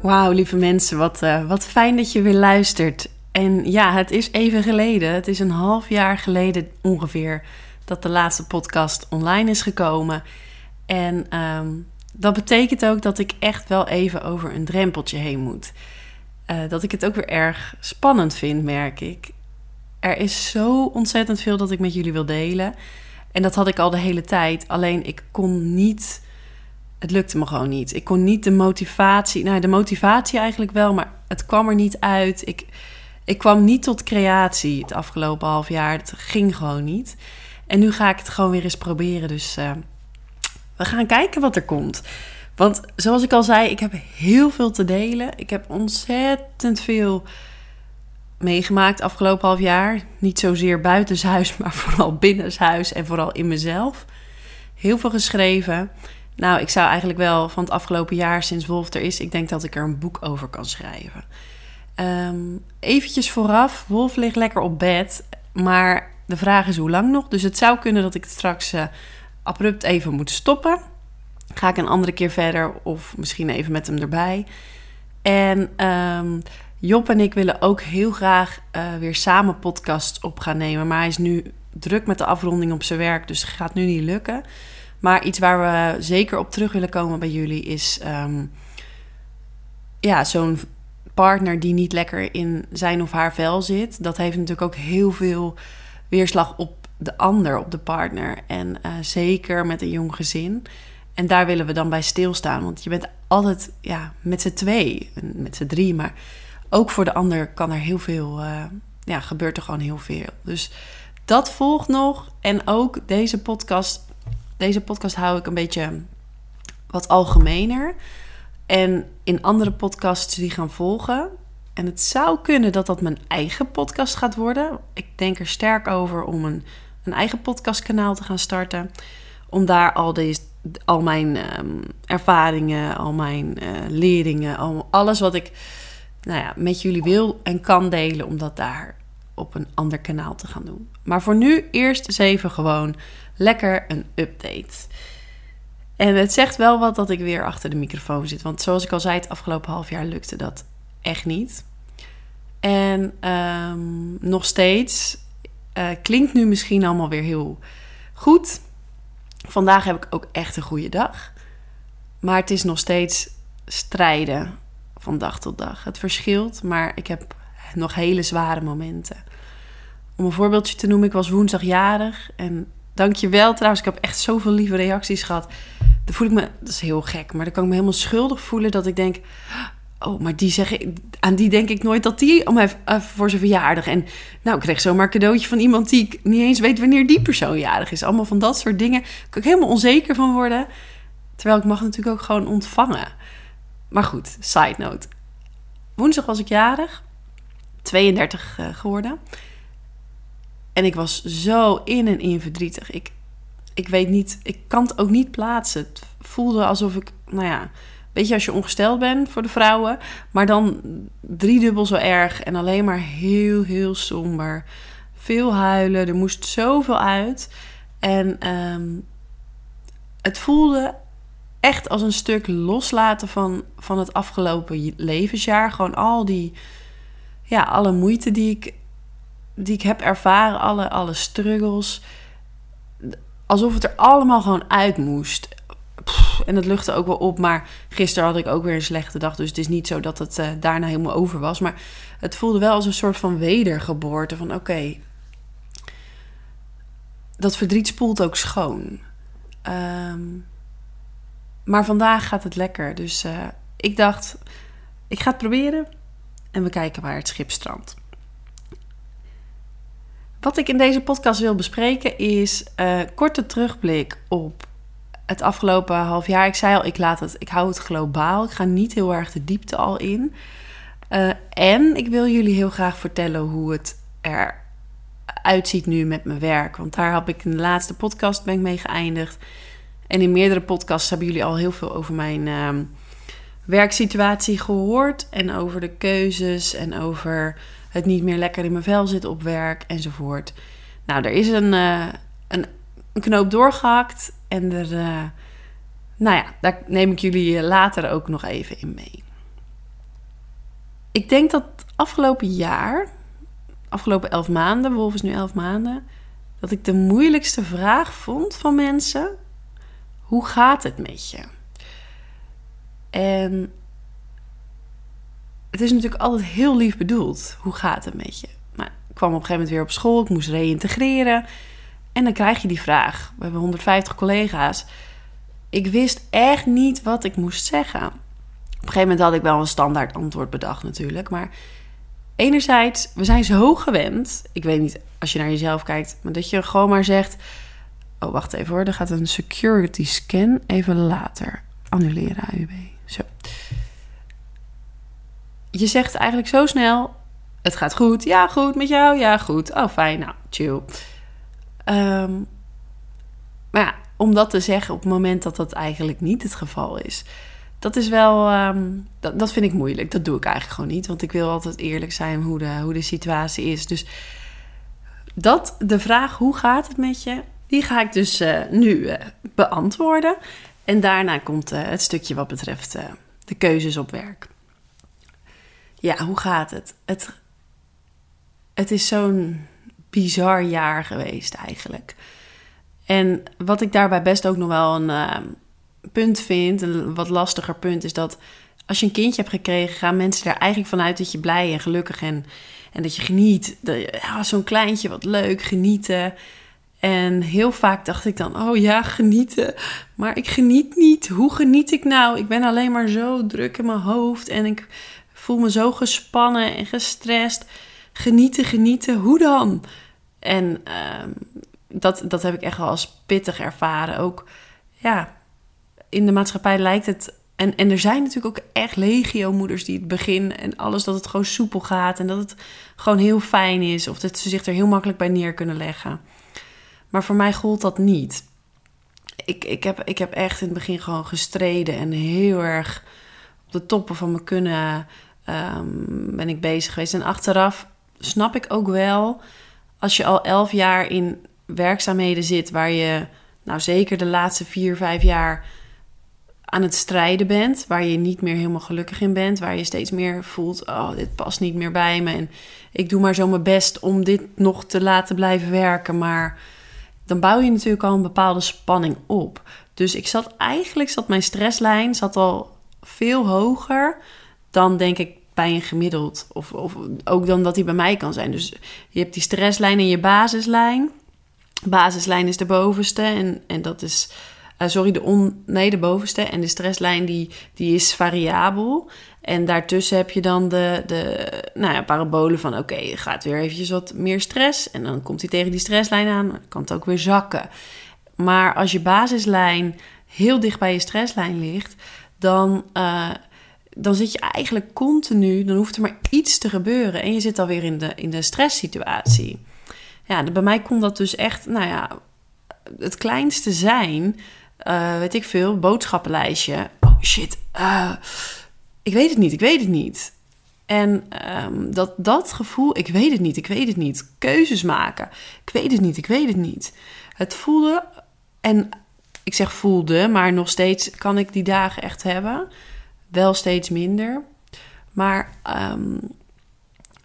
Wauw, lieve mensen, wat, uh, wat fijn dat je weer luistert. En ja, het is even geleden, het is een half jaar geleden ongeveer, dat de laatste podcast online is gekomen. En um, dat betekent ook dat ik echt wel even over een drempeltje heen moet. Uh, dat ik het ook weer erg spannend vind, merk ik. Er is zo ontzettend veel dat ik met jullie wil delen. En dat had ik al de hele tijd. Alleen ik kon niet. Het lukte me gewoon niet. Ik kon niet de motivatie. Nou, de motivatie eigenlijk wel, maar het kwam er niet uit. Ik, ik kwam niet tot creatie het afgelopen half jaar. Het ging gewoon niet. En nu ga ik het gewoon weer eens proberen. Dus uh, we gaan kijken wat er komt. Want zoals ik al zei, ik heb heel veel te delen. Ik heb ontzettend veel meegemaakt afgelopen half jaar. Niet zozeer buitenshuis, maar vooral binnenshuis en vooral in mezelf. Heel veel geschreven. Nou, ik zou eigenlijk wel van het afgelopen jaar sinds Wolf er is, ik denk dat ik er een boek over kan schrijven. Um, eventjes vooraf, Wolf ligt lekker op bed, maar de vraag is hoe lang nog. Dus het zou kunnen dat ik het straks uh, abrupt even moet stoppen. Ga ik een andere keer verder of misschien even met hem erbij. En um, Job en ik willen ook heel graag uh, weer samen podcast op gaan nemen. Maar hij is nu druk met de afronding op zijn werk, dus gaat nu niet lukken. Maar iets waar we zeker op terug willen komen bij jullie is... Um, ja, zo'n partner die niet lekker in zijn of haar vel zit. Dat heeft natuurlijk ook heel veel weerslag op de ander, op de partner. En uh, zeker met een jong gezin. En daar willen we dan bij stilstaan. Want je bent altijd ja, met z'n twee, met z'n drie, maar ook voor de ander kan er heel veel, uh, ja, gebeurt er gewoon heel veel. Dus dat volgt nog. En ook deze podcast, deze podcast hou ik een beetje wat algemener. En in andere podcasts die gaan volgen. En het zou kunnen dat dat mijn eigen podcast gaat worden. Ik denk er sterk over om een, een eigen podcastkanaal te gaan starten. Om daar al, deze, al mijn um, ervaringen, al mijn uh, leringen, al, alles wat ik nou ja, met jullie wil en kan delen, om dat daar op een ander kanaal te gaan doen. Maar voor nu eerst even gewoon lekker een update. En het zegt wel wat dat ik weer achter de microfoon zit. Want zoals ik al zei, het afgelopen half jaar lukte dat echt niet. En um, nog steeds uh, klinkt nu misschien allemaal weer heel goed. Vandaag heb ik ook echt een goede dag. Maar het is nog steeds strijden van dag tot dag. Het verschilt, maar ik heb nog hele zware momenten. Om een voorbeeldje te noemen, ik was woensdag jarig. En dankjewel trouwens, ik heb echt zoveel lieve reacties gehad. Dan voel ik me, dat is heel gek, maar dan kan ik me helemaal schuldig voelen dat ik denk... Oh, maar die zeg ik, aan die denk ik nooit dat die om uh, voor zijn verjaardag. En nou, ik kreeg zomaar een cadeautje van iemand die ik niet eens weet wanneer die persoon jarig is. Allemaal van dat soort dingen. Daar kan ik helemaal onzeker van worden. Terwijl ik mag natuurlijk ook gewoon ontvangen. Maar goed, side note. Woensdag was ik jarig. 32 uh, geworden. En ik was zo in en in verdrietig. Ik, ik weet niet, ik kan het ook niet plaatsen. Het voelde alsof ik, nou ja, weet je, als je ongesteld bent voor de vrouwen, maar dan driedubbel zo erg en alleen maar heel, heel somber. Veel huilen, er moest zoveel uit. En um, het voelde echt als een stuk loslaten van, van het afgelopen levensjaar. Gewoon al die, ja, alle moeite die ik, die ik heb ervaren, alle, alle struggles. Alsof het er allemaal gewoon uit moest. En het luchtte ook wel op. Maar gisteren had ik ook weer een slechte dag. Dus het is niet zo dat het uh, daarna helemaal over was. Maar het voelde wel als een soort van wedergeboorte. Van oké, dat verdriet spoelt ook schoon. Ehm, maar vandaag gaat het lekker. Dus uh, ik dacht, ik ga het proberen. En we kijken waar het schip strandt. Wat ik in deze podcast wil bespreken is uh, korte terugblik op het afgelopen half jaar. Ik zei al, ik, laat het, ik hou het globaal. Ik ga niet heel erg de diepte al in. Uh, en ik wil jullie heel graag vertellen hoe het eruit ziet nu met mijn werk. Want daar heb ik in de laatste podcast ben ik mee geëindigd. En in meerdere podcasts hebben jullie al heel veel over mijn uh, werksituatie gehoord. En over de keuzes en over het niet meer lekker in mijn vel zitten op werk enzovoort. Nou, er is een, uh, een, knoop doorgehakt en er, uh, nou ja, daar neem ik jullie later ook nog even in mee. Ik denk dat afgelopen jaar, afgelopen elf maanden, Wolf is nu elf maanden, dat ik de moeilijkste vraag vond van mensen: hoe gaat het met je? En het is natuurlijk altijd heel lief bedoeld. Hoe gaat het met je? Maar ik kwam op een gegeven moment weer op school. Ik moest reïntegreren. En dan krijg je die vraag. We hebben 150 collega's. Ik wist echt niet wat ik moest zeggen. Op een gegeven moment had ik wel een standaard antwoord bedacht natuurlijk. Maar enerzijds, we zijn zo gewend. Ik weet niet als je naar jezelf kijkt. Maar dat je gewoon maar zegt... Oh, wacht even hoor. Er gaat een security scan. Even later. Annuleren AUB. Je zegt eigenlijk zo snel: Het gaat goed. Ja, goed. Met jou? Ja, goed. Oh, fijn. Nou, chill. Um, maar ja, om dat te zeggen op het moment dat dat eigenlijk niet het geval is. Dat is wel, um, dat, vind ik moeilijk. Dat doe ik eigenlijk gewoon niet. Want ik wil altijd eerlijk zijn hoe de, hoe de situatie is. Dus dat, de vraag hoe gaat het met je, die ga ik dus uh, nu uh, beantwoorden. En daarna komt uh, het stukje wat betreft de keuzes op werk ja, hoe gaat het? Het, het is zo'n bizar jaar geweest eigenlijk. En wat ik daarbij best ook nog wel een uh, punt vind, een wat lastiger punt, is dat als je een kindje hebt gekregen, gaan mensen er eigenlijk vanuit dat je blij en gelukkig en, en dat je geniet. Ja, Zo'n kleintje, wat leuk, genieten. En heel vaak dacht ik dan, oh ja, genieten. Maar ik geniet niet. Hoe geniet ik nou? Ik ben alleen maar zo druk in mijn hoofd en ik voel me zo gespannen en gestrest. Genieten, genieten, hoe dan? En uh, dat, dat heb ik echt wel als pittig ervaren. Ook ja, in de maatschappij lijkt het. En, en er zijn natuurlijk ook echt legio-moeders die het begin en alles dat het gewoon soepel gaat en dat het gewoon heel fijn is of dat ze zich er heel makkelijk bij neer kunnen leggen. Maar voor mij gold dat niet. Ik, ik, heb, ik heb echt in het begin gewoon gestreden en heel erg op de toppen van me kunnen um, ben ik bezig geweest. En achteraf snap ik ook wel, als je al elf jaar in werkzaamheden zit, waar je nou zeker de laatste vier, vijf jaar aan het strijden bent, waar je niet meer helemaal gelukkig in bent, waar je steeds meer voelt, oh, dit past niet meer bij me en ik doe maar zo mijn best om dit nog te laten blijven werken, maar dan bouw je natuurlijk al een bepaalde spanning op. Dus ik zat eigenlijk, zat mijn stresslijn zat al veel hoger dan denk ik bij een gemiddeld. Of, of ook dan dat die bij mij kan zijn. Dus je hebt die stresslijn en je basislijn. Basislijn is de bovenste en, en dat is... Uh, sorry, de, on, nee, de bovenste. En de stresslijn die, die is variabel. En daartussen heb je dan de, de nou ja, parabolen van... oké, gaat weer eventjes wat meer stress. En dan komt hij tegen die stresslijn aan. Kan het ook weer zakken. Maar als je basislijn heel dicht bij je stresslijn ligt... dan... Uh, dan zit je eigenlijk continu, dan hoeft er maar iets te gebeuren en je zit alweer in de, in de stresssituatie. Ja, bij mij kon dat dus echt, nou ja, het kleinste zijn, uh, weet ik veel, boodschappenlijstje. Oh shit, uh, ik weet het niet, ik weet het niet. En um, dat, dat gevoel, ik weet het niet, ik weet het niet. Keuzes maken, ik weet het niet, ik weet het niet. Het voelde, en ik zeg voelde, maar nog steeds kan ik die dagen echt hebben wel steeds minder. Maar um,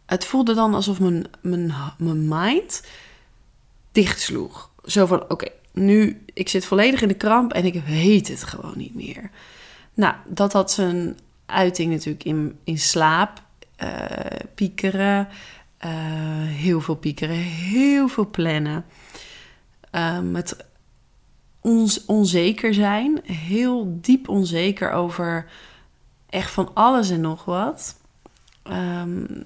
het voelde dan alsof mijn, mijn, mijn mind. Zo van, oké, nu, ik zit volledig in de kramp en ik weet het gewoon niet meer. Nou, dat had zijn uiting natuurlijk in, in slaap, uh, piekeren, uh, heel veel piekeren, heel veel plannen. Um, het ons onzeker zijn, heel diep onzeker over echt van alles en nog wat. Um,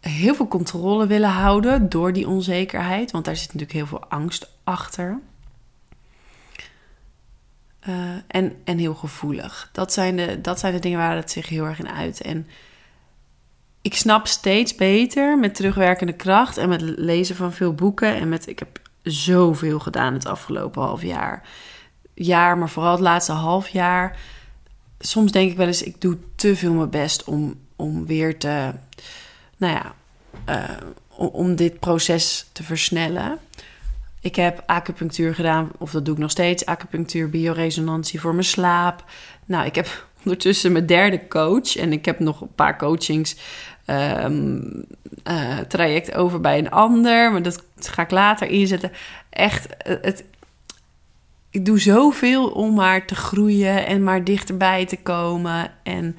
heel veel controle willen houden door die onzekerheid, want daar zit natuurlijk heel veel angst achter. Uh, en, en heel gevoelig. Dat zijn, de, dat zijn de dingen waar het zich heel erg in uit. En ik snap steeds beter met terugwerkende kracht en met lezen van veel boeken. En met, ik heb zoveel gedaan het afgelopen half jaar. Jaar, maar vooral het laatste half jaar. Soms denk ik wel eens, ik doe te veel mijn best om, om weer te, nou ja, uh, om dit proces te versnellen. Ik heb acupunctuur gedaan, of dat doe ik nog steeds, acupunctuur, bioresonantie voor mijn slaap. Nou, ik heb ondertussen mijn derde coach en ik heb nog een paar coachings um, uh, traject over bij een ander, maar dat ga ik later inzetten. Echt, het, ik doe zoveel om maar te groeien en maar dichterbij te komen. En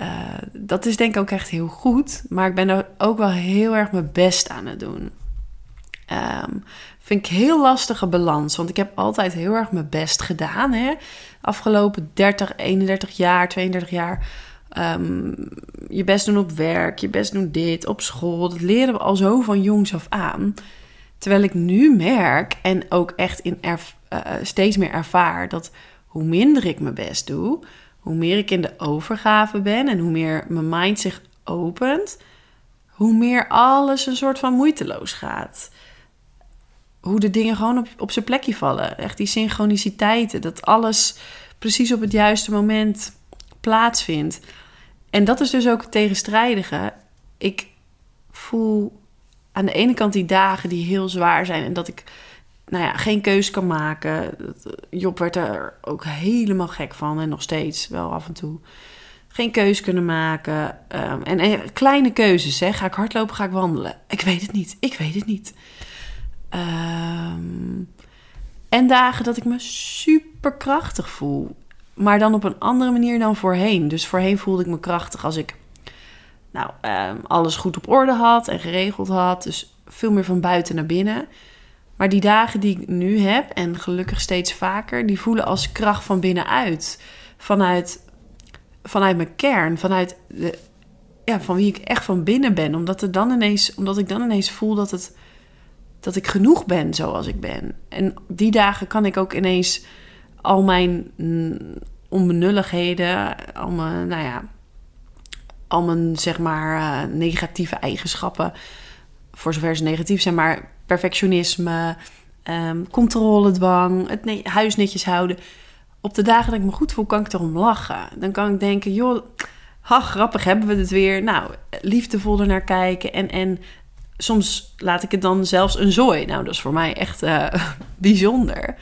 uh, dat is denk ik ook echt heel goed, maar ik ben er ook wel heel erg mijn best aan het doen. Um, vind ik heel lastige balans, want ik heb altijd heel erg mijn best gedaan. Hè? Afgelopen 30, 31 jaar, 32 jaar Um, je best doen op werk, je best doen dit, op school. Dat leren we al zo van jongs af aan. Terwijl ik nu merk en ook echt in erf, uh, steeds meer ervaar dat hoe minder ik mijn best doe, hoe meer ik in de overgave ben en hoe meer mijn mind zich opent, hoe meer alles een soort van moeiteloos gaat. Hoe de dingen gewoon op, op zijn plekje vallen. Echt die synchroniciteiten, dat alles precies op het juiste moment plaatsvindt. En dat is dus ook het tegenstrijdige. Ik voel aan de ene kant die dagen die heel zwaar zijn en dat ik nou ja, geen keus kan maken. Job werd er ook helemaal gek van en nog steeds wel af en toe. Geen keus kunnen maken. Um, en, kleine keuzes, hè. Ga ik hardlopen, ga ik wandelen? Ik weet het niet, ik weet het niet. Um, en dagen dat ik me super krachtig voel maar dan op een andere manier dan voorheen. Dus voorheen voelde ik me krachtig als ik nou, ehm, alles goed op orde had en geregeld had. Dus veel meer van buiten naar binnen. Maar die dagen die ik nu heb, en gelukkig steeds vaker, die voelen als kracht van binnenuit. Vanuit, vanuit mijn kern, vanuit de, ja, van wie ik echt van binnen ben. Omdat, er dan ineens, omdat ik dan ineens voel dat, het, dat ik genoeg ben zoals ik ben. En die dagen kan ik ook ineens al mijn mm, onbenulligheden, al mijn, nou ja, al mijn zeg maar uh, negatieve eigenschappen, voor zover ze negatief zijn, maar perfectionisme, um, controledwang, het huis netjes houden. Op de dagen dat ik me goed voel, kan ik erom lachen. Dan kan ik denken, joh, ha, grappig hebben we het weer. Nou, liefdevol er naar kijken. En, en soms laat ik het dan zelfs een zooi. Nou, dat is voor mij echt uh, bijzonder.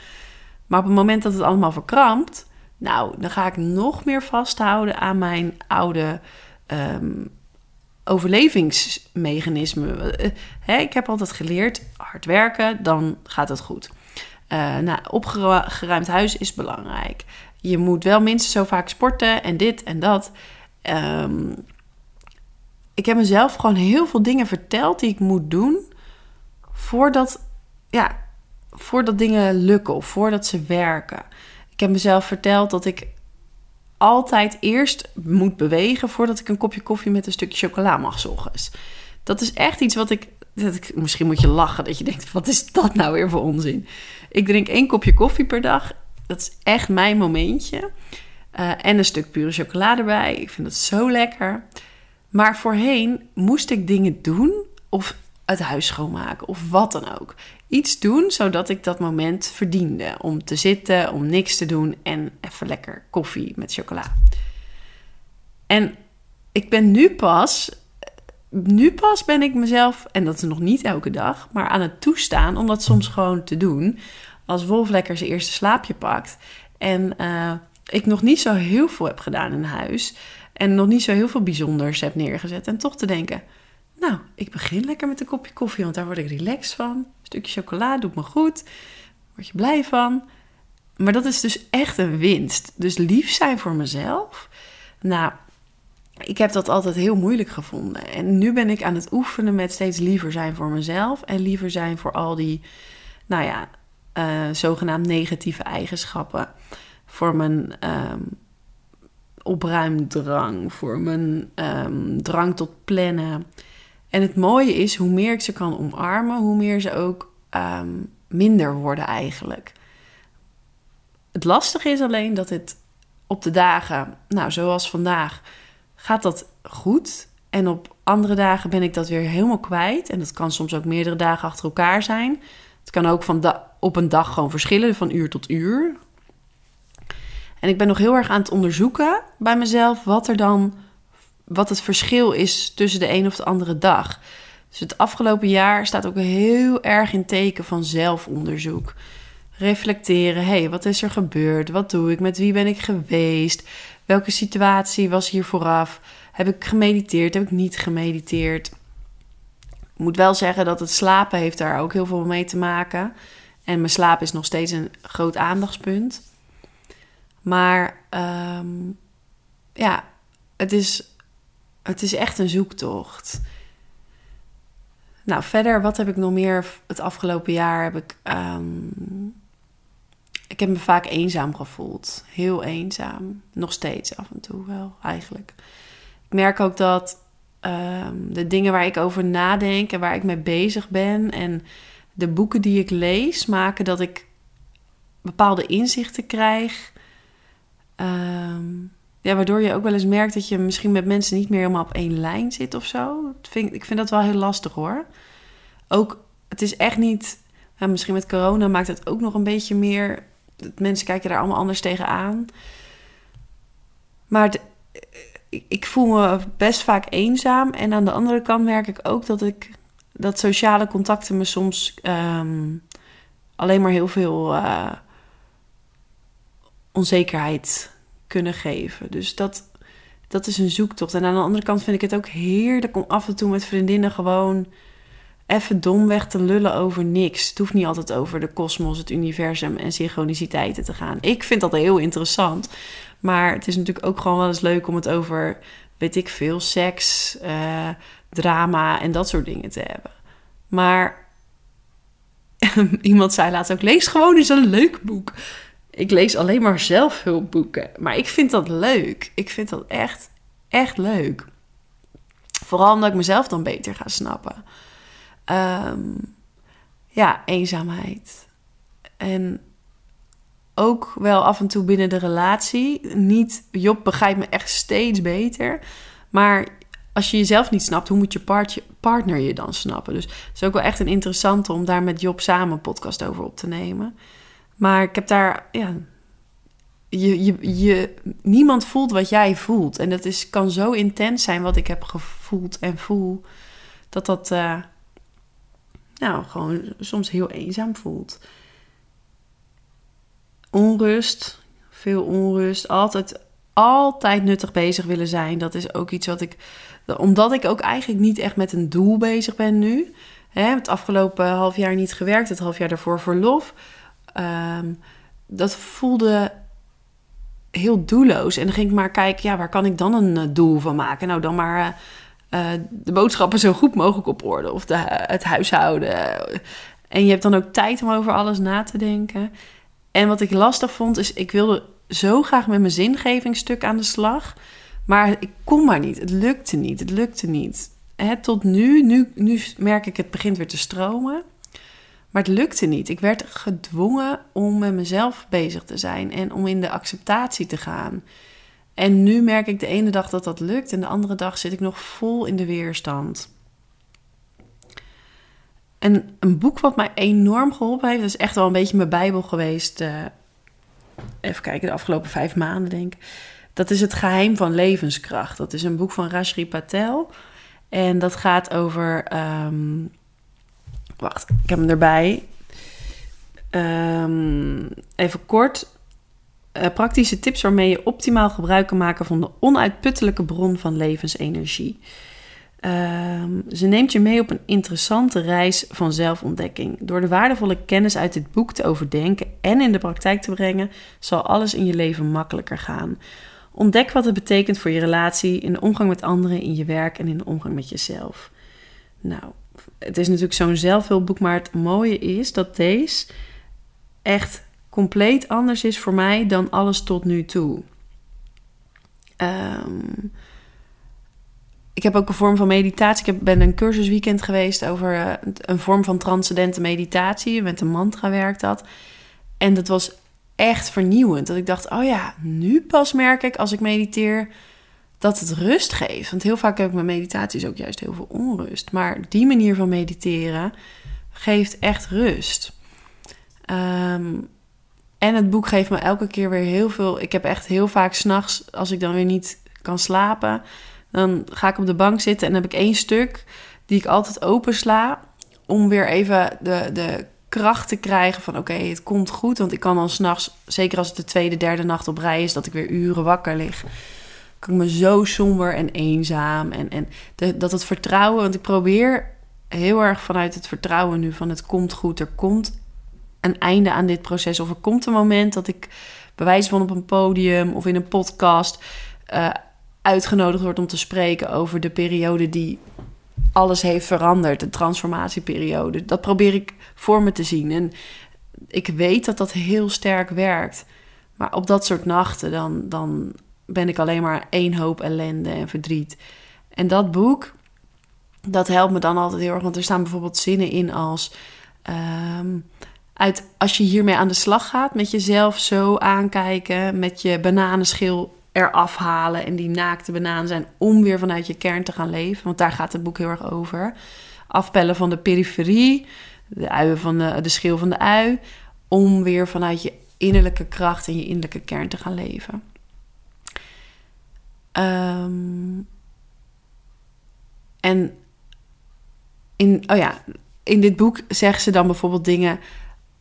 Maar op het moment dat het allemaal verkrampt, nou, dan ga ik nog meer vasthouden aan mijn oude um, overlevingsmechanisme. Uh, ik heb altijd geleerd, hard werken, dan gaat het goed. Uh, nou, opgeruimd huis is belangrijk. Je moet wel minstens zo vaak sporten en dit en dat. Um, ik heb mezelf gewoon heel veel dingen verteld die ik moet doen voordat, ja, voordat dingen lukken of voordat ze werken. Ik heb mezelf verteld dat ik altijd eerst moet bewegen voordat ik een kopje koffie met een stukje chocola mag zorgen. Dat is echt iets wat ik, dat ik. Misschien moet je lachen dat je denkt: wat is dat nou weer voor onzin? Ik drink één kopje koffie per dag. Dat is echt mijn momentje. Uh, en een stuk pure chocolade erbij. Ik vind dat zo lekker. Maar voorheen moest ik dingen doen of het huis schoonmaken of wat dan ook. Iets doen zodat ik dat moment verdiende om te zitten, om niks te doen en even lekker koffie met chocola. En ik ben nu pas, nu pas ben ik mezelf, en dat is nog niet elke dag, maar aan het toestaan om dat soms gewoon te doen. Als Wolf lekker zijn eerste slaapje pakt en uh, ik nog niet zo heel veel heb gedaan in huis en nog niet zo heel veel bijzonders heb neergezet en toch te denken nou, ik begin lekker met een kopje koffie, want daar word ik relaxed van. Stukje chocola doet me goed. word je blij van. Maar dat is dus echt een winst. Dus lief zijn voor mezelf. Nou, ik heb dat altijd heel moeilijk gevonden. En nu ben ik aan het oefenen met steeds liever zijn voor mezelf. En liever zijn voor al die, nou ja, uh, zogenaamd negatieve eigenschappen. Voor mijn um, opruimdrang, voor mijn um, drang tot plannen. En het mooie is, hoe meer ik ze kan omarmen, hoe meer ze ook um, minder worden eigenlijk. Het lastige is alleen dat het op de dagen, nou zoals vandaag, gaat dat goed. En op andere dagen ben ik dat weer helemaal kwijt. En dat kan soms ook meerdere dagen achter elkaar zijn. Het kan ook van op een dag gewoon verschillen, van uur tot uur. En ik ben nog heel erg aan het onderzoeken bij mezelf wat er dan, wat het verschil is tussen de een of de andere dag. Dus het afgelopen jaar staat ook heel erg in teken van zelfonderzoek. Reflecteren, hé, hey, wat is er gebeurd? Wat doe ik? Met wie ben ik geweest? Welke situatie was hier vooraf? Heb ik gemediteerd? Heb ik niet gemediteerd? Ik moet wel zeggen dat het slapen heeft daar ook heel veel mee te maken. En mijn slaap is nog steeds een groot aandachtspunt. Maar ehm, ja, het is, het is echt een zoektocht. Nou, verder, wat heb ik nog meer het afgelopen jaar? Heb ik, um, ik heb me vaak eenzaam gevoeld. Heel eenzaam. Nog steeds af en toe wel, eigenlijk. Ik merk ook dat um, de dingen waar ik over nadenk en waar ik mee bezig ben en de boeken die ik lees maken dat ik bepaalde inzichten krijg. Um, ja, waardoor je ook wel eens merkt dat je misschien met mensen niet meer helemaal op één lijn zit of zo. Vind, ik vind dat wel heel lastig hoor. Ook, het is echt niet. Nou, misschien met corona maakt het ook nog een beetje meer. Mensen kijken daar allemaal anders tegenaan. Maar ik, ik voel me best vaak eenzaam. En aan de andere kant merk ik ook dat ik dat sociale contacten me soms um, alleen maar heel veel uh, onzekerheid kunnen geven. Dus dat, dat is een zoektocht. En aan de andere kant vind ik het ook heerlijk om af en toe met vriendinnen gewoon even domweg te lullen over niks. Het hoeft niet altijd over de kosmos, het universum en synchroniciteiten te gaan. Ik vind dat heel interessant. Maar het is natuurlijk ook gewoon wel eens leuk om het over, weet ik veel, seks, uh, drama en dat soort dingen te hebben. Maar iemand zei laatst ook: lees gewoon eens een leuk boek. Ik lees alleen maar zelfhulpboeken. Maar ik vind dat leuk. Ik vind dat echt, echt leuk. Vooral omdat ik mezelf dan beter ga snappen. Um, ja, eenzaamheid. En ook wel af en toe binnen de relatie. Niet, Job begrijpt me echt steeds beter. Maar als je jezelf niet snapt, hoe moet je partner je dan snappen? Dus het is ook wel echt een interessante om daar met Job samen een podcast over op te nemen. Maar ik heb daar, ja, je, je, je, niemand voelt wat jij voelt. En dat is, kan zo intens zijn wat ik heb gevoeld en voel, dat dat, uh, nou, gewoon soms heel eenzaam voelt. Onrust, veel onrust, altijd, altijd nuttig bezig willen zijn. Dat is ook iets wat ik omdat ik ook eigenlijk niet echt met een doel bezig ben nu. Hè, het afgelopen half jaar niet gewerkt, het half jaar daarvoor verlof. Um, dat voelde heel doelloos. En dan ging ik maar kijken, ja, waar kan ik dan een eh, doel van maken? Nou, dan maar uh, de boodschappen zo goed mogelijk op orde. Of de, het huishouden. En je hebt dan ook tijd om over alles na te denken. En wat ik lastig vond, is ik wilde zo graag met mijn zingevingstuk aan de slag. Maar ik kon maar niet. Het lukte niet. Het lukte niet. Tot nu, nu, nu merk ik het begint weer te stromen. Maar het lukte niet. Ik werd gedwongen om met mezelf bezig te zijn en om in de acceptatie te gaan. En nu merk ik de ene dag dat dat lukt en de andere dag zit ik nog vol in de weerstand. En een boek wat mij enorm geholpen heeft, is echt wel een beetje mijn Bijbel geweest. Uh, even kijken, de afgelopen vijf maanden denk ik. Dat is Het Geheim van Levenskracht. Dat is een boek van Rashri Patel. En dat gaat over. Ehm, wacht, ik heb hem erbij. Um, even kort. Uh, praktische tips waarmee je optimaal gebruik kan maken van de onuitputtelijke bron van levensenergie. Ehm, ze neemt je mee op een interessante reis van zelfontdekking. Door de waardevolle kennis uit dit boek te overdenken en in de praktijk te brengen, zal alles in je leven makkelijker gaan. Ontdek wat het betekent voor je relatie, in de omgang met anderen, in je werk en in de omgang met jezelf. Nou, het is natuurlijk zo'n zelfhulpboek, maar het mooie is dat deze echt compleet anders is voor mij dan alles tot nu toe. Um, ik heb ook een vorm van meditatie. Ik ben een cursusweekend geweest over eh, een vorm van transcendente meditatie. Met een mantra werkt dat. En dat was echt vernieuwend. Dat ik dacht, oh ja, nu pas merk ik als ik mediteer dat het rust geeft. Want heel vaak heb ik mijn meditaties ook juist heel veel onrust. Maar die manier van mediteren geeft echt rust. Ehm, en het boek geeft me elke keer weer heel veel. Ik heb echt heel vaak s'nachts, als ik dan weer niet kan slapen, dan ga ik op de bank zitten en heb ik één stuk die ik altijd opensla. Om weer even de, de kracht te krijgen van oké, het komt goed. Want ik kan dan s'nachts, zeker als het de tweede, derde nacht op rij is, dat ik weer uren wakker lig. Ik me zo somber en eenzaam. En, en dat het vertrouwen, want ik probeer heel erg vanuit het vertrouwen nu van het komt goed. Er komt een einde aan dit proces. Of er komt een moment dat ik bewijs van op een podium of in een podcast uh, uitgenodigd wordt om te spreken over de periode die alles heeft veranderd, de transformatieperiode. Dat probeer ik voor me te zien. En ik weet dat dat heel sterk werkt. Maar op dat soort nachten, dan, dan ben ik alleen maar één hoop ellende en verdriet. En dat boek, dat helpt me dan altijd heel erg. Want er staan bijvoorbeeld zinnen in als. Ehm, uit, als je hiermee aan de slag gaat, met jezelf zo aankijken, met je bananenschil eraf halen en die naakte banaan zijn om weer vanuit je kern te gaan leven. Want daar gaat het boek heel erg over. Afpellen van de periferie, de uien van de, de schil van de ui, om weer vanuit je innerlijke kracht en je innerlijke kern te gaan leven. Ehm, en in, oh ja, in dit boek zeggen ze dan bijvoorbeeld dingen.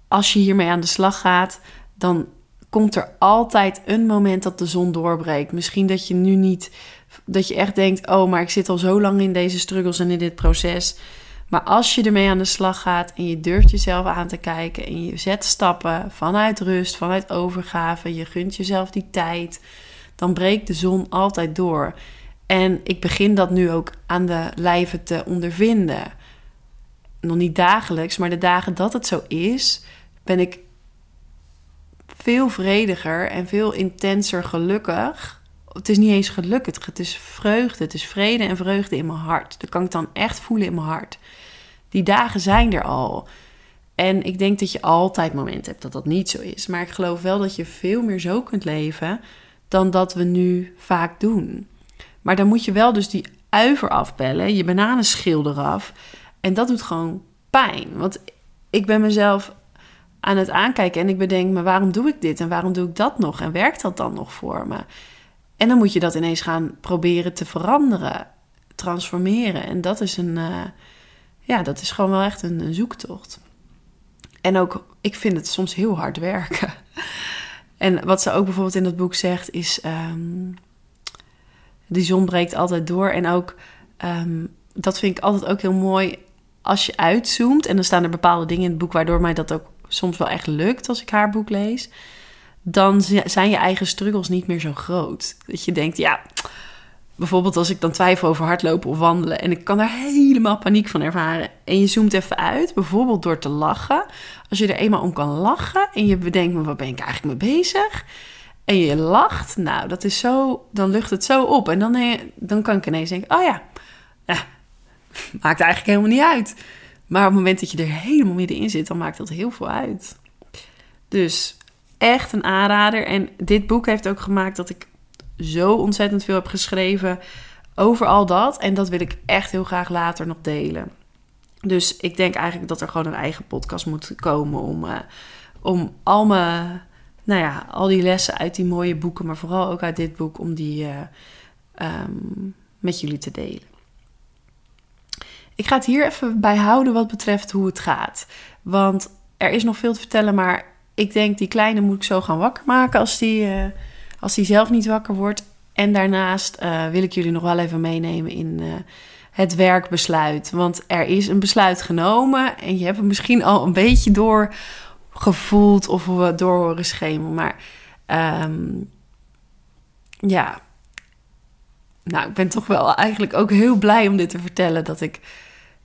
Als je hiermee aan de slag gaat, dan komt er altijd een moment dat de zon doorbreekt. Misschien dat je nu niet, dat je echt denkt: oh, maar ik zit al zo lang in deze struggles en in dit proces. Maar als je ermee aan de slag gaat en je durft jezelf aan te kijken en je zet stappen vanuit rust, vanuit overgave, je gunt jezelf die tijd, dan breekt de zon altijd door. En ik begin dat nu ook aan de lijve te ondervinden. Nog niet dagelijks, maar de dagen dat het zo is, ben ik veel vrediger en veel intenser gelukkig. Het is niet eens geluk, het is vreugde. Het is vrede en vreugde in mijn hart. Dat kan ik dan echt voelen in mijn hart. Die dagen zijn er al. En ik denk dat je altijd momenten hebt dat dat niet zo is. Maar ik geloof wel dat je veel meer zo kunt leven dan dat we nu vaak doen. Maar dan moet je wel dus die uiver afbellen, je bananenschil eraf. En dat doet gewoon pijn. Want ik ben mezelf aan het aankijken en ik bedenk me waarom doe ik dit en waarom doe ik dat nog en werkt dat dan nog voor me? En dan moet je dat ineens gaan proberen te veranderen, transformeren. En dat is een, uh, ja, dat is gewoon wel echt een, zoektocht. En ook, ik vind het soms heel hard werken. En wat ze ook bijvoorbeeld in dat boek zegt is, um, die zon breekt altijd door. En ook, um, dat vind ik altijd ook heel mooi als je uitzoomt. En dan staan er bepaalde dingen in het boek waardoor mij dat ook soms wel echt lukt als ik haar boek lees, dan zijn je eigen struggles niet meer zo groot. Dat je denkt, ja, bijvoorbeeld als ik dan twijfel over hardlopen of wandelen en ik kan daar helemaal paniek van ervaren en je zoomt even uit, bijvoorbeeld door te lachen. Als je er eenmaal om kan lachen en je bedenkt, maar wat ben ik eigenlijk mee bezig? En je lacht, nou, dat is zo, dan lucht het zo op. En dan, eh, dan kan ik ineens denken, oh ja, maakt eigenlijk helemaal niet uit. Maar op het moment dat je er helemaal middenin zit, dan maakt dat heel veel uit. Dus echt een aanrader. En dit boek heeft ook gemaakt dat ik zo ontzettend veel heb geschreven over al dat. En dat wil ik echt heel graag later nog delen. Dus ik denk eigenlijk dat er gewoon een eigen podcast moet komen om, uh, om al mijn, nou ja, al die lessen uit die mooie boeken, maar vooral ook uit dit boek, om die uh, um, met jullie te delen. Ik ga het hier even bij houden wat betreft hoe het gaat. Want er is nog veel te vertellen, maar ik denk die kleine moet ik zo gaan wakker maken als die, uh, als die zelf niet wakker wordt. En daarnaast wil ik jullie nog wel even meenemen in het werkbesluit. Want er is een besluit genomen en je hebt het misschien al een beetje doorgevoeld of door horen schemen. Maar ehm, ja, nou, ik ben toch wel eigenlijk ook heel blij om dit te vertellen. Dat ik,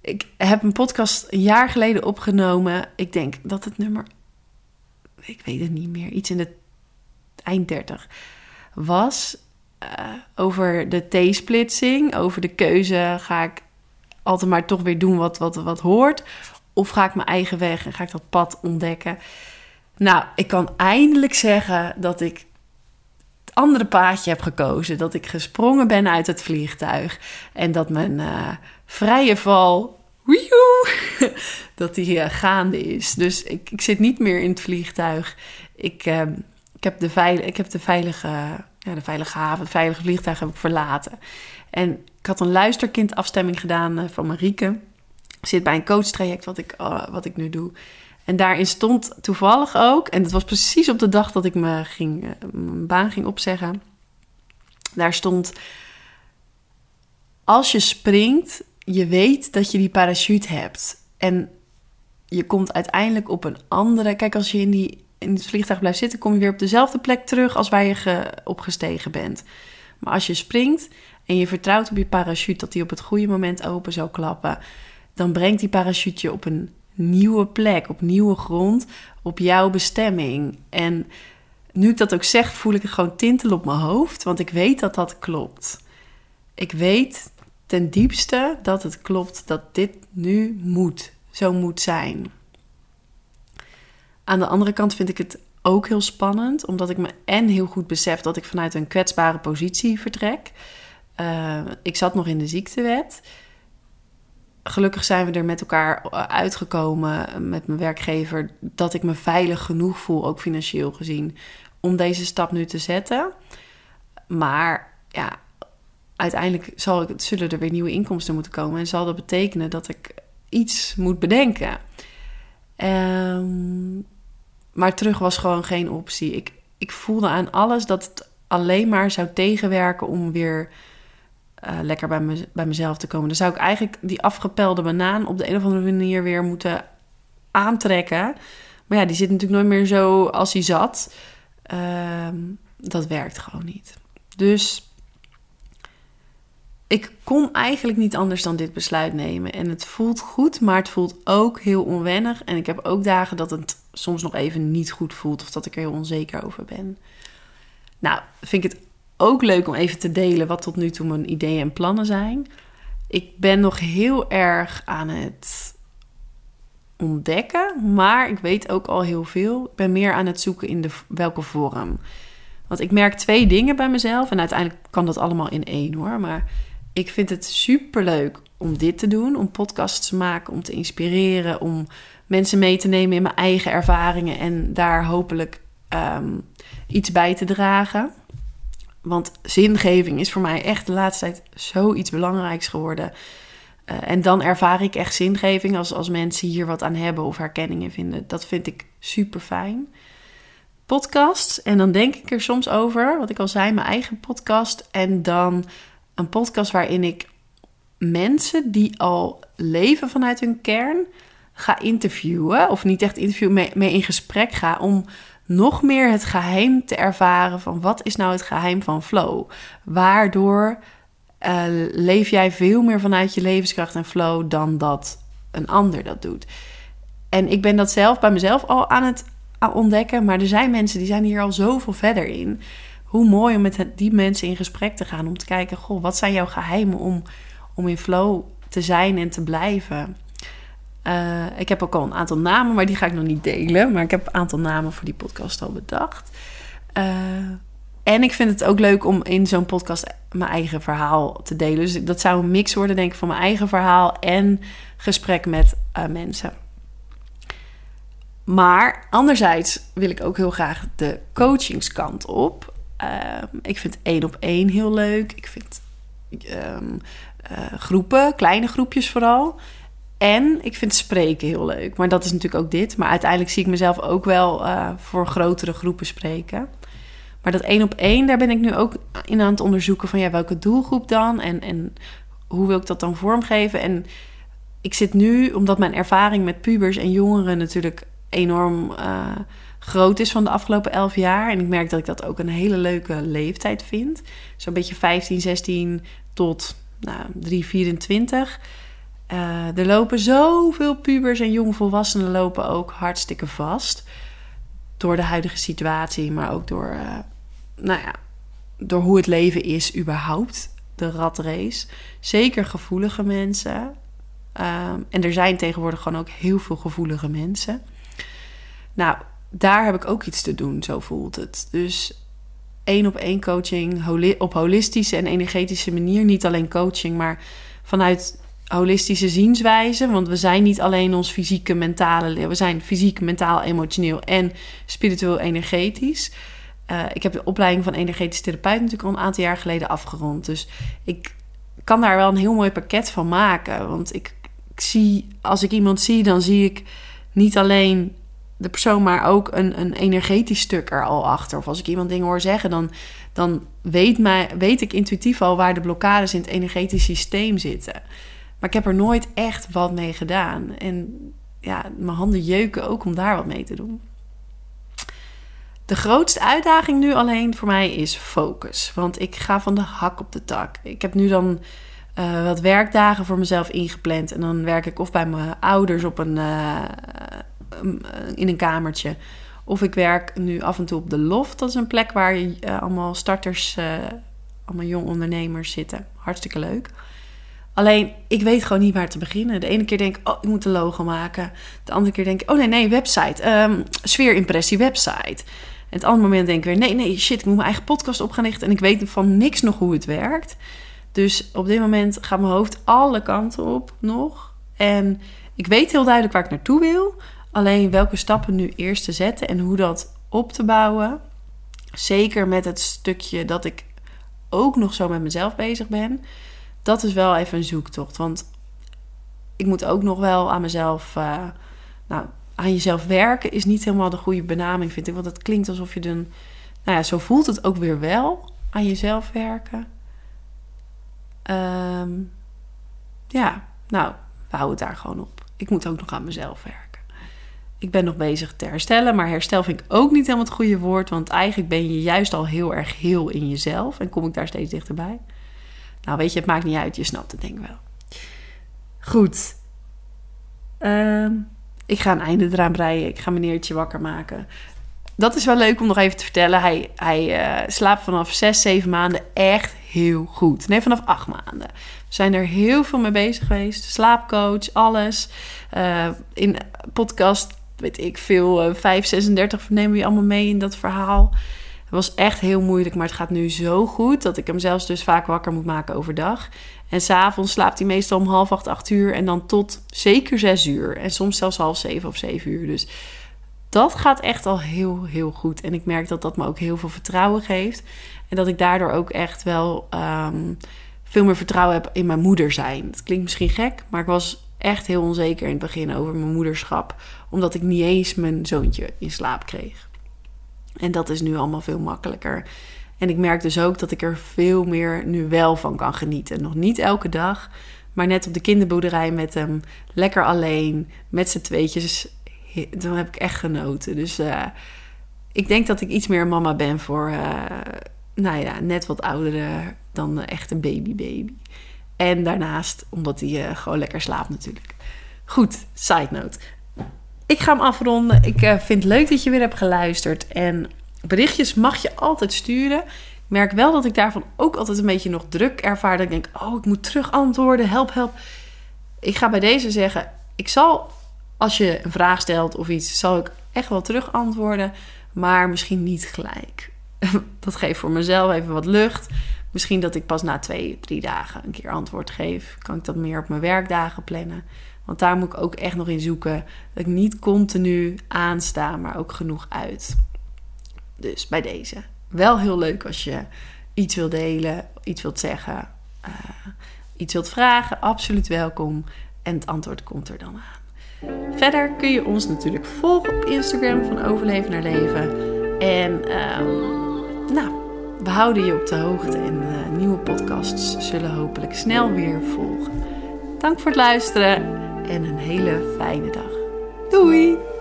ik heb een podcast een jaar geleden opgenomen. Ik denk dat het nummer, ik weet het niet meer, iets in de eind 30 was. Uh, over de T-splitsing, over de keuze: ga ik altijd maar toch weer doen wat, wat, wat hoort? Of ga ik mijn eigen weg en ga ik dat pad ontdekken? Nou, ik kan eindelijk zeggen dat ik het andere paadje heb gekozen. Dat ik gesprongen ben uit het vliegtuig. En dat mijn uh, vrije val, woehoe, dat die uh, gaande is. Dus ik, ik zit niet meer in het vliegtuig. Ik, veil, ik heb de veilige de veilige haven, het veilige vliegtuig heb ik verlaten. En ik had een luisterkindafstemming gedaan uh, van Marieke. Zit bij een coachtraject wat ik, uh, wat ik nu doe. En daarin stond toevallig ook, en het was precies op de dag dat ik me ging, uh, mijn baan ging opzeggen. Daar stond: Als je springt, je weet dat je die parachute hebt. En je komt uiteindelijk op een andere. Kijk, als je in die in het vliegtuig blijft zitten, kom je weer op dezelfde plek terug als waar je ge, opgestegen bent. Maar als je springt en je vertrouwt op je parachute dat die op het goede moment open zou klappen, dan brengt die parachute je op een nieuwe plek, op nieuwe grond, op jouw bestemming. En nu ik dat ook zeg, voel ik het gewoon tintel op mijn hoofd, want ik weet dat dat klopt. Ik weet ten diepste dat het klopt dat dit nu moet, zo moet zijn. Aan de andere kant vind ik het ook heel spannend, omdat ik me en heel goed besef dat ik vanuit een kwetsbare positie vertrek. Uh, ik zat nog in de ziektewet. Gelukkig zijn we er met elkaar uitgekomen met mijn werkgever dat ik me veilig genoeg voel, ook financieel gezien, om deze stap nu te zetten. Maar ja, uiteindelijk zal ik, zullen er weer nieuwe inkomsten moeten komen en zal dat betekenen dat ik iets moet bedenken. Um, maar terug was gewoon geen optie. Ik, ik voelde aan alles dat het alleen maar zou tegenwerken om weer uh, lekker bij, me, bij mezelf te komen. Dan zou ik eigenlijk die afgepelde banaan op de een of andere manier weer moeten aantrekken. Maar ja, die zit natuurlijk nooit meer zo als hij zat. Uh, dat werkt gewoon niet. Dus ik kon eigenlijk niet anders dan dit besluit nemen. En het voelt goed, maar het voelt ook heel onwennig. En ik heb ook dagen dat het soms nog even niet goed voelt of dat ik er heel onzeker over ben. Nou, vind ik het ook leuk om even te delen wat tot nu toe mijn ideeën en plannen zijn. Ik ben nog heel erg aan het ontdekken, maar ik weet ook al heel veel. Ik ben meer aan het zoeken in de, welke vorm. Want ik merk twee dingen bij mezelf en uiteindelijk kan dat allemaal in één hoor. Maar ik vind het super leuk om dit te doen, om podcasts te maken, om te inspireren, om mensen mee te nemen in mijn eigen ervaringen en daar hopelijk um, iets bij te dragen. Want zingeving is voor mij echt de laatste tijd zoiets belangrijks geworden. Uh, en dan ervaar ik echt zingeving als, als mensen hier wat aan hebben of herkenningen vinden. Dat vind ik super fijn. Podcasts, en dan denk ik er soms over, wat ik al zei, mijn eigen podcast. En dan een podcast waarin ik mensen die al leven vanuit hun kern ga interviewen. Of niet echt interviewen, mee, mee in gesprek ga om nog meer het geheim te ervaren van wat is nou het geheim van flow? Waardoor uh, leef jij veel meer vanuit je levenskracht en flow dan dat een ander dat doet. En ik ben dat zelf bij mezelf al aan het ontdekken, maar er zijn mensen die zijn hier al zoveel verder in hoe mooi om met die mensen in gesprek te gaan. Om te kijken, goh, wat zijn jouw geheimen om, om in flow te zijn en te blijven? Uh, ik heb ook al een aantal namen, maar die ga ik nog niet delen. Maar ik heb een aantal namen voor die podcast al bedacht. Uh, en ik vind het ook leuk om in zo'n podcast mijn eigen verhaal te delen. Dus dat zou een mix worden, denk ik, van mijn eigen verhaal en gesprek met uh, mensen. Maar anderzijds wil ik ook heel graag de coachingskant op. Ik vind één op één heel leuk. Ik vind uh, groepen, kleine groepjes vooral. En ik vind spreken heel leuk. Maar dat is natuurlijk ook dit. Maar uiteindelijk zie ik mezelf ook wel uh, voor grotere groepen spreken. Maar dat één op één, daar ben ik nu ook in aan het onderzoeken van ja, welke doelgroep dan? En, en hoe wil ik dat dan vormgeven? En ik zit nu, omdat mijn ervaring met pubers en jongeren natuurlijk enorm uh, groot is van de afgelopen elf jaar. En ik merk dat ik dat ook een hele leuke leeftijd vind. Zo'n beetje 15, 16 tot nou, 3, 24. Uh, er lopen zoveel pubers en jongvolwassenen lopen ook hartstikke vast. Door de huidige situatie, maar ook door, uh, nou ja, door hoe het leven is überhaupt. De ratrace. Zeker gevoelige mensen. Um, en er zijn tegenwoordig gewoon ook heel veel gevoelige mensen. Nou, daar heb ik ook iets te doen, zo voelt het. Dus één op één coaching op holistische en energetische manier. Niet alleen coaching, maar vanuit holistische zienswijze. Want we zijn niet alleen ons fysieke, mentale... We zijn fysiek, mentaal, emotioneel en spiritueel energetisch. Uh, ik heb de opleiding van energetisch therapeut natuurlijk al een aantal jaar geleden afgerond. Dus ik kan daar wel een heel mooi pakket van maken. Want ik, ik zie, als ik iemand zie, dan zie ik niet alleen de persoon, maar ook een, een energetisch stuk er al achter. Of als ik iemand dingen hoor zeggen, dan, dan weet, mij, weet ik intuïtief al waar de blokkades in het energetisch systeem zitten. Maar ik heb er nooit echt wat mee gedaan. En ja, mijn handen jeuken ook om daar wat mee te doen. De grootste uitdaging nu alleen voor mij is focus. Want ik ga van de hak op de tak. Ik heb nu dan uh, wat werkdagen voor mezelf ingepland. En dan werk ik of bij mijn ouders op een, uh, in een kamertje. Of ik werk nu af en toe op de Loft. Dat is een plek waar allemaal starters, allemaal jong ondernemers zitten. Hartstikke leuk. Alleen, ik weet gewoon niet waar te beginnen. De ene keer denk ik, oh, ik moet een logo maken. De andere keer denk ik, oh nee, nee, website. Um, sfeerimpressie website. En het andere moment denk ik weer, nee, nee, shit, ik moet mijn eigen podcast op gaan richten. En ik weet van niks nog hoe het werkt. Dus op dit moment gaat mijn hoofd alle kanten op nog. En ik weet heel duidelijk waar ik naartoe wil. Alleen welke stappen nu eerst te zetten en hoe dat op te bouwen. Zeker met het stukje dat ik ook nog zo met mezelf bezig ben. Dat is wel even een zoektocht. Want ik moet ook nog wel aan mezelf. Uh, nou, aan jezelf werken is niet helemaal de goede benaming, vind ik. Want het klinkt alsof je dan. Nou ja, zo voelt het ook weer wel. Aan jezelf werken. Um, ja, nou, we houden het daar gewoon op. Ik moet ook nog aan mezelf werken. Ik ben nog bezig te herstellen, maar herstel vind ik ook niet helemaal het goede woord. Want eigenlijk ben je juist al heel erg heel in jezelf. En kom ik daar steeds dichterbij. Nou, weet je, het maakt niet uit. Je snapt het denk ik wel. Goed. Um, ik ga een einde eraan breien. Ik ga meneertje wakker maken dat is wel leuk om nog even te vertellen. Hij, hij uh, slaapt vanaf 6, 7 maanden echt heel goed. Nee, vanaf 8 maanden. We zijn er heel veel mee bezig geweest. Slaapcoach, alles. Uh, in podcast, weet ik veel, uh, 5, 36 nemen we je allemaal mee in dat verhaal. Het was echt heel moeilijk, maar het gaat nu zo goed dat ik hem zelfs dus vaak wakker moet maken overdag. En s'avonds slaapt hij meestal om half acht, acht uur en dan tot zeker zes uur. En soms zelfs half zeven of zeven uur. Dus dat gaat echt al heel, heel goed. En ik merk dat dat me ook heel veel vertrouwen geeft. En dat ik daardoor ook echt wel ehm, veel meer vertrouwen heb in mijn moeder zijn. Het klinkt misschien gek, maar ik was echt heel onzeker in het begin over mijn moederschap. Omdat ik niet eens mijn zoontje in slaap kreeg. En dat is nu allemaal veel makkelijker. En ik merk dus ook dat ik er veel meer nu wel van kan genieten. Nog niet elke dag, maar net op de kinderboerderij met hem. Lekker alleen, met z'n tweetjes dan heb ik echt genoten. Dus uh, ik denk dat ik iets meer mama ben voor, uh, nou ja, net wat oudere dan echt een baby baby. En daarnaast, omdat hij uh, gewoon lekker slaapt natuurlijk. Goed, side note. Ik ga hem afronden. Ik vind het leuk dat je weer hebt geluisterd. En berichtjes mag je altijd sturen. Ik merk wel dat ik daarvan ook altijd een beetje nog druk ervaar. Dat ik denk, oh, ik moet terug antwoorden. Help, help. Ik ga bij deze zeggen, ik zal als je een vraag stelt of iets, zal ik echt wel terug antwoorden, maar misschien niet gelijk. Dat geeft voor mezelf even wat lucht. Misschien dat ik pas na twee, drie dagen een keer antwoord geef. Kan ik dat meer op mijn werkdagen plannen? Want daar moet ik ook echt nog in zoeken. Dat ik niet continu aansta, maar ook genoeg uit. Dus bij deze. Wel heel leuk als je iets wilt delen, iets wilt zeggen, uh, iets wilt vragen. Absoluut welkom. En het antwoord komt er dan aan. Verder kun je ons natuurlijk volgen op Instagram van Overleven naar Leven. En um, nou, We houden je op de hoogte en uh, nieuwe podcasts zullen hopelijk snel weer volgen. Dank voor het luisteren en een hele fijne dag. Doei!